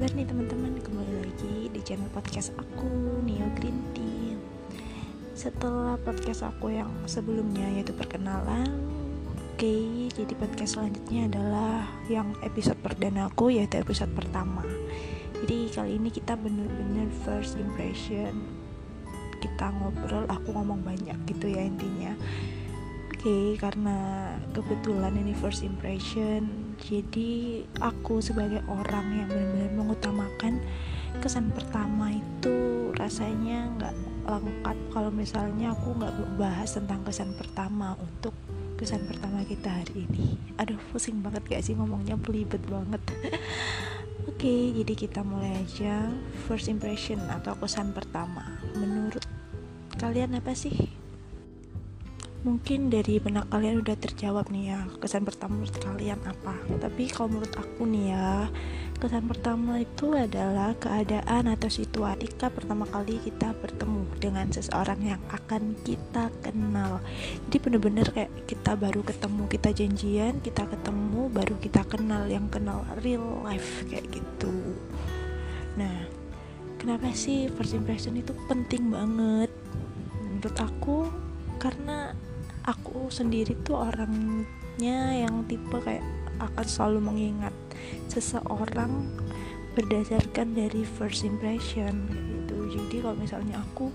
kabar nih teman-teman? Kembali lagi di channel podcast aku, Neo Green Tea. Setelah podcast aku yang sebelumnya yaitu perkenalan, oke, okay, jadi podcast selanjutnya adalah yang episode perdana aku yaitu episode pertama. Jadi kali ini kita bener-bener first impression. Kita ngobrol, aku ngomong banyak gitu ya intinya. Oke, okay, karena kebetulan ini first impression jadi aku sebagai orang yang benar-benar mengutamakan kesan pertama itu rasanya nggak lengkap. Kalau misalnya aku nggak bahas tentang kesan pertama untuk kesan pertama kita hari ini. Aduh pusing banget gak sih ngomongnya? Belibet banget. Oke okay, jadi kita mulai aja. First impression atau kesan pertama. Menurut kalian apa sih mungkin dari benak kalian udah terjawab nih ya kesan pertama menurut kalian apa? Tapi kalau menurut aku nih ya kesan pertama itu adalah keadaan atau situasi ketika pertama kali kita bertemu dengan seseorang yang akan kita kenal. Jadi bener-bener kayak kita baru ketemu kita janjian kita ketemu baru kita kenal yang kenal real life kayak gitu. Nah kenapa sih first impression itu penting banget? Menurut aku karena aku sendiri tuh orangnya yang tipe kayak akan selalu mengingat seseorang berdasarkan dari first impression gitu. Jadi kalau misalnya aku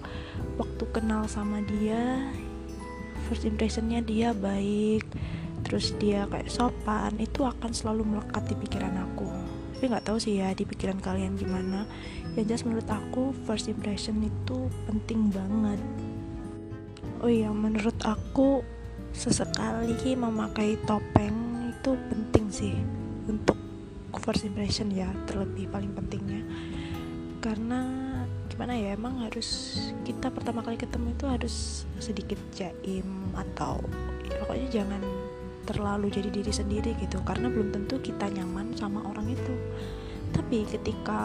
waktu kenal sama dia first impressionnya dia baik terus dia kayak sopan itu akan selalu melekat di pikiran aku. Tapi nggak tahu sih ya di pikiran kalian gimana. Yang jelas menurut aku first impression itu penting banget oh iya menurut aku sesekali memakai topeng itu penting sih untuk first impression ya terlebih paling pentingnya. Karena gimana ya emang harus kita pertama kali ketemu itu harus sedikit jaim atau ya, pokoknya jangan terlalu jadi diri sendiri gitu karena belum tentu kita nyaman sama orang itu. Tapi ketika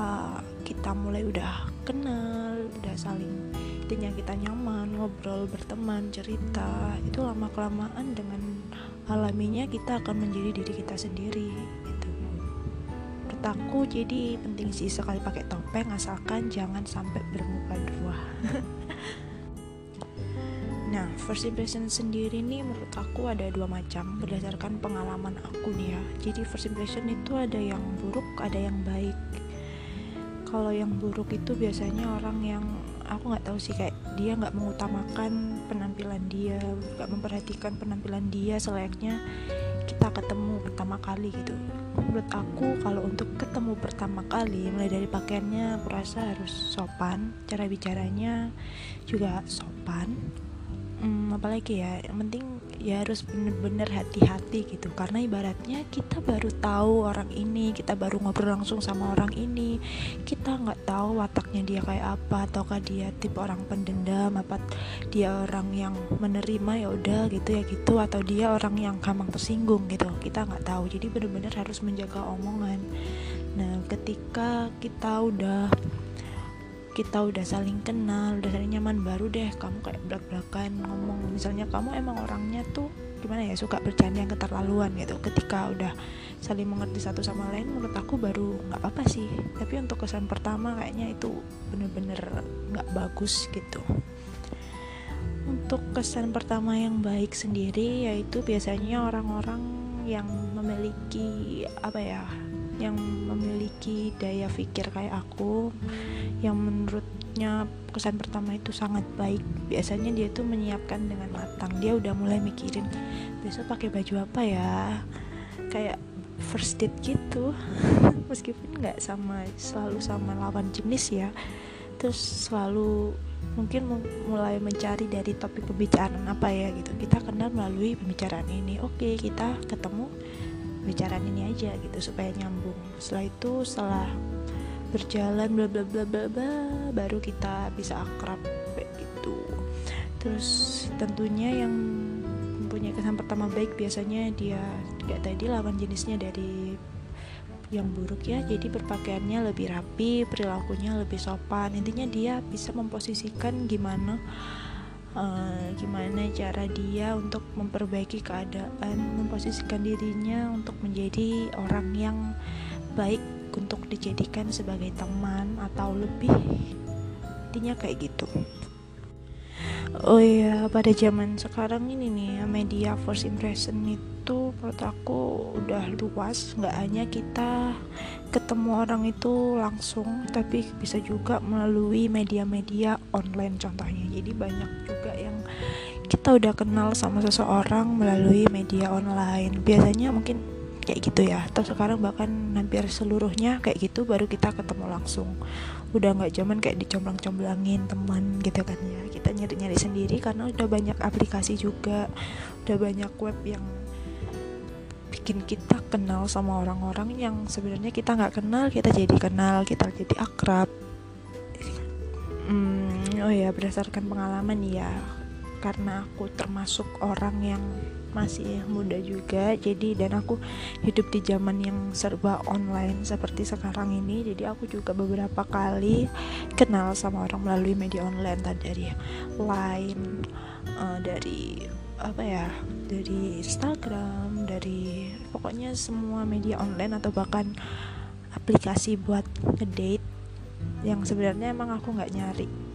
kita mulai udah kenal udah saling intinya kita nyaman ngobrol berteman cerita itu lama kelamaan dengan alaminya kita akan menjadi diri kita sendiri gitu menurut aku jadi penting sih sekali pakai topeng asalkan jangan sampai bermuka dua Nah, first impression sendiri nih menurut aku ada dua macam berdasarkan pengalaman aku nih ya. Jadi first impression itu ada yang buruk, ada yang baik. Kalau yang buruk itu biasanya orang yang aku nggak tahu sih kayak dia nggak mengutamakan penampilan dia, nggak memperhatikan penampilan dia selayaknya kita ketemu pertama kali gitu. Menurut aku kalau untuk ketemu pertama kali mulai dari pakaiannya aku rasa harus sopan, cara bicaranya juga sopan, hmm, apalagi ya yang penting ya harus bener-bener hati-hati gitu. Karena ibaratnya kita baru tahu orang ini kita baru ngobrol langsung sama orang ini kita nggak tahu wataknya dia kayak apa ataukah dia tipe orang pendendam apa dia orang yang menerima ya udah gitu ya gitu atau dia orang yang gampang tersinggung gitu. Kita nggak tahu. Jadi bener-bener harus menjaga omongan. Nah ketika kita udah kita udah saling kenal udah saling nyaman baru deh kamu kayak belak belakan ngomong. Misalnya kamu emang orangnya tuh gimana ya suka bercanda yang keterlaluan gitu. Ketika udah saling mengerti satu sama lain menurut aku baru nggak apa-apa sih. Tapi untuk kesan pertama kayaknya itu bener-bener nggak bagus gitu. Untuk kesan pertama yang baik sendiri yaitu biasanya orang-orang yang memiliki apa ya yang memiliki daya pikir kayak aku yang menurutnya kesan pertama itu sangat baik. Biasanya dia tuh menyiapkan dengan matang. Dia udah mulai mikirin besok pakai baju apa ya? Kayak first date gitu. Meskipun nggak sama selalu sama lawan jenis ya. Terus selalu mungkin mulai mencari dari topik pembicaraan apa ya gitu. Kita kenal melalui pembicaraan ini. Oke kita ketemu bicaraan ini aja gitu supaya nyambung. Setelah itu setelah berjalan bla bla bla bla bla baru kita bisa akrab kayak gitu. Terus tentunya yang mempunyai kesan pertama baik biasanya dia kayak tadi lawan jenisnya dari yang buruk ya. Jadi berpakaiannya lebih rapi perilakunya lebih sopan. Intinya dia bisa memposisikan gimana uh, gimana cara dia untuk memperbaiki keadaan memposisikan dirinya untuk menjadi orang yang baik untuk dijadikan sebagai teman atau lebih? Intinya kayak gitu oh iya pada zaman sekarang ini nih media first impression itu menurut aku udah luas. Nggak hanya kita ketemu orang itu langsung tapi bisa juga melalui media-media online contohnya. Jadi banyak juga yang kita udah kenal sama seseorang melalui media online. Biasanya mungkin kayak gitu ya. Atau sekarang bahkan hampir seluruhnya kayak gitu baru kita ketemu langsung. Udah nggak zaman kayak dicomblang-comblangin teman gitu kan ya. Kita nyari-nyari sendiri karena udah banyak aplikasi juga. Udah banyak web yang bikin kita kenal sama orang-orang yang sebenarnya kita nggak kenal kita jadi kenal kita jadi akrab. Hmm, oh ya berdasarkan pengalaman ya karena aku termasuk orang yang masih muda juga jadi dan aku hidup di zaman yang serba online seperti sekarang ini jadi aku juga beberapa kali kenal sama orang melalui media online tadi dari Line uh, dari apa ya dari Instagram dari pokoknya semua media online atau bahkan aplikasi buat ngedate yang sebenarnya emang aku nggak nyari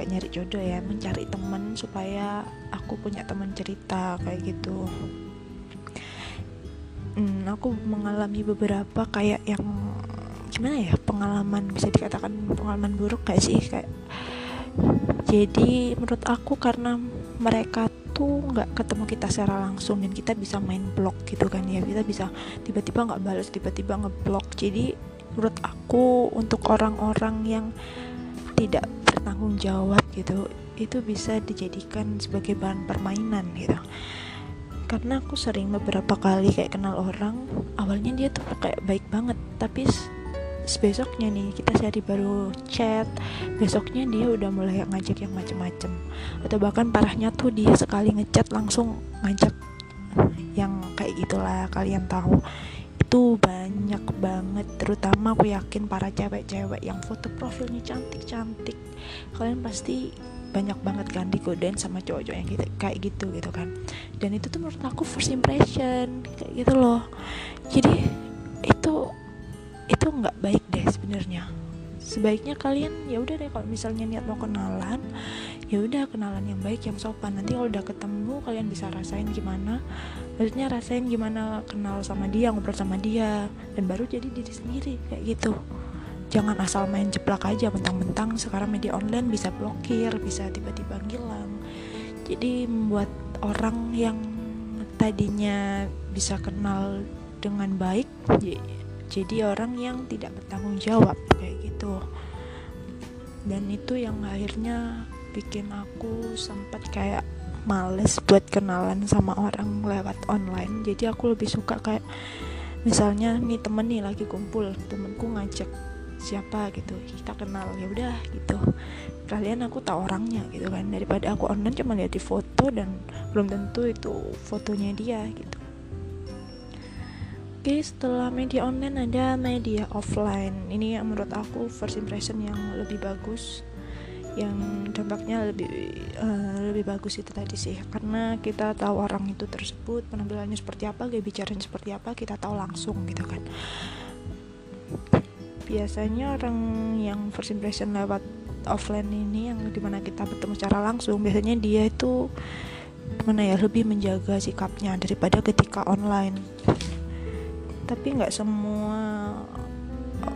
kayak nyari jodoh ya mencari teman supaya aku punya teman cerita kayak gitu. Hmm, aku mengalami beberapa kayak yang gimana ya pengalaman bisa dikatakan pengalaman buruk kayak sih kayak jadi menurut aku karena mereka tuh nggak ketemu kita secara langsung dan kita bisa main blog gitu kan ya kita bisa tiba-tiba nggak balas tiba-tiba ngeblok jadi menurut aku untuk orang-orang yang tidak bertanggung jawab gitu itu bisa dijadikan sebagai bahan permainan gitu. Karena aku sering beberapa kali kayak kenal orang awalnya dia tuh kayak baik banget tapi besoknya nih kita sehari baru chat besoknya dia udah mulai ngajak yang macem-macem. Atau bahkan parahnya tuh dia sekali ngechat langsung ngajak yang kayak gitulah kalian tahu itu banyak banget terutama aku yakin para cewek-cewek yang foto profilnya cantik-cantik kalian pasti banyak banget kan digodain sama cowok-cowok yang gitu, kayak gitu gitu kan. Dan itu tuh menurut aku first impression kayak gitu loh. Jadi itu itu nggak baik deh sebenarnya. Sebaiknya kalian ya udah deh kalau misalnya niat mau kenalan ya udah kenalan yang baik yang sopan. Nanti kalau udah ketemu kalian bisa rasain gimana maksudnya rasain gimana kenal sama dia ngobrol sama dia dan baru jadi diri sendiri kayak gitu. Jangan asal main jeplak aja mentang-mentang sekarang media online bisa blokir bisa tiba-tiba ngilang. Jadi membuat orang yang tadinya bisa kenal dengan baik jadi orang yang tidak bertanggung jawab kayak gitu. Dan itu yang akhirnya bikin aku sempat kayak males buat kenalan sama orang lewat online. Jadi aku lebih suka kayak misalnya nih temen nih lagi kumpul temenku ngajak siapa gitu kita kenal ya udah gitu. Kalian aku tahu orangnya gitu kan. Daripada aku online cuma lihat di foto dan belum tentu itu fotonya dia gitu. Oke setelah media online ada media offline. Ini menurut aku first impression yang lebih bagus yang dampaknya lebih uh, lebih bagus itu tadi sih. Karena kita tahu orang itu tersebut penampilannya seperti apa gaya bicaranya seperti apa kita tahu langsung gitu kan. Biasanya orang yang first impression lewat offline ini yang di mana kita bertemu secara langsung biasanya dia itu mana ya lebih menjaga sikapnya daripada ketika online. Tapi nggak semua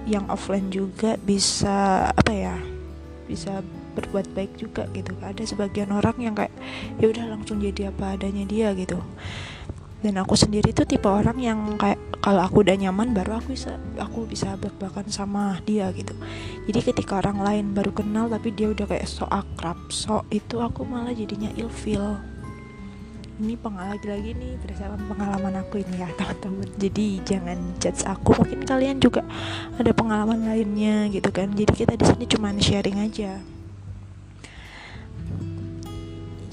yang offline juga bisa apa ya bisa berbuat baik juga gitu. Ada sebagian orang yang kayak ya udah langsung jadi apa adanya dia gitu. Dan aku sendiri tuh tipe orang yang kayak kalau aku udah nyaman baru aku bisa aku bisa berbakan sama dia gitu. Jadi ketika orang lain baru kenal tapi dia udah kayak so akrab so itu aku malah jadinya ilfeel. Ini pengalaman lagi nih berdasarkan pengalaman aku ini ya teman-teman. Jadi jangan judge aku mungkin kalian juga ada pengalaman lainnya gitu kan. Jadi kita di sini cuma sharing aja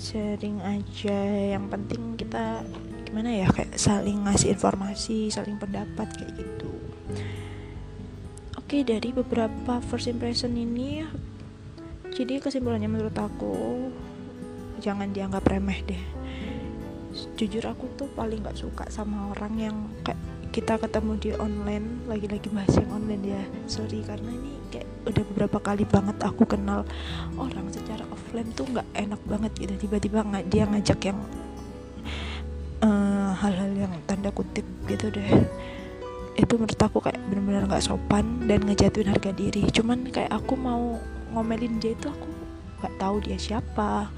sharing aja. Yang penting kita gimana ya kayak saling ngasih informasi saling pendapat kayak gitu. Oke dari beberapa first impression ini jadi kesimpulannya menurut aku jangan dianggap remeh deh. Jujur aku tuh paling nggak suka sama orang yang kayak kita ketemu di online lagi-lagi bahas yang online ya. Sorry karena ini kayak udah beberapa kali banget aku kenal orang secara offline tuh nggak enak banget gitu. Tiba-tiba nggak dia ngajak yang eh, hal-hal yang tanda kutip gitu deh. Itu menurut aku kayak benar-benar nggak sopan dan ngejatuhin harga diri. Cuman kayak aku mau ngomelin dia itu aku nggak tahu dia siapa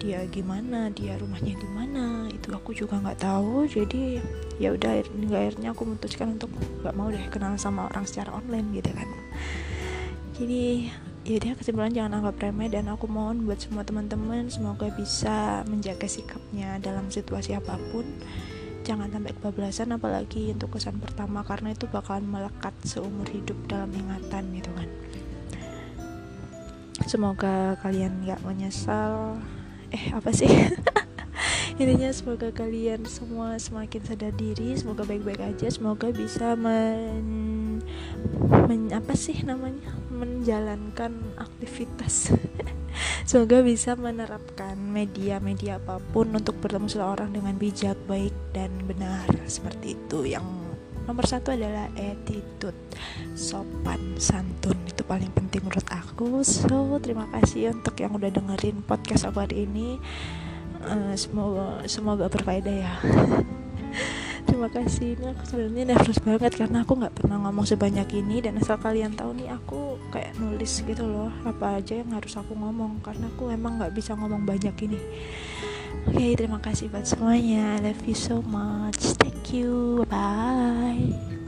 dia gimana dia rumahnya di mana itu aku juga nggak tahu. Jadi ya udah akhirnya aku memutuskan untuk nggak mau deh kenal sama orang secara online gitu kan. Jadi ya dia kesimpulan jangan anggap remeh dan aku mohon buat semua teman-teman semoga bisa menjaga sikapnya dalam situasi apa pun. Jangan sampai kebablasan apalagi untuk kesan pertama karena itu bakalan melekat seumur hidup dalam ingatan gitu kan. Semoga kalian nggak menyesal eh apa sih? Intinya semoga kalian semua semakin sadar diri semoga baik-baik aja semoga bisa men, men apa sih namanya? Menjalankan aktivitas. Semoga bisa menerapkan media-media apa pun untuk bertemu seseorang dengan bijak baik dan benar. Seperti itu yang nomor satu adalah attitude. Sopan santun itu paling penting menurut aku. So terima kasih untuk yang udah dengerin podcast aku hari ini. Uh, semoga semoga berfaedah ya. Terima kasih. Ini aku sebenarnya nervous banget karena aku nggak pernah ngomong sebanyak ini. Dan asal kalian tahu nih aku kayak nulis gitu loh. Apa aja yang harus aku ngomong. Karena aku emang nggak bisa ngomong banyak ini. Oke, okay, terima kasih buat semuanya. I love you so much. Thank you. Bye.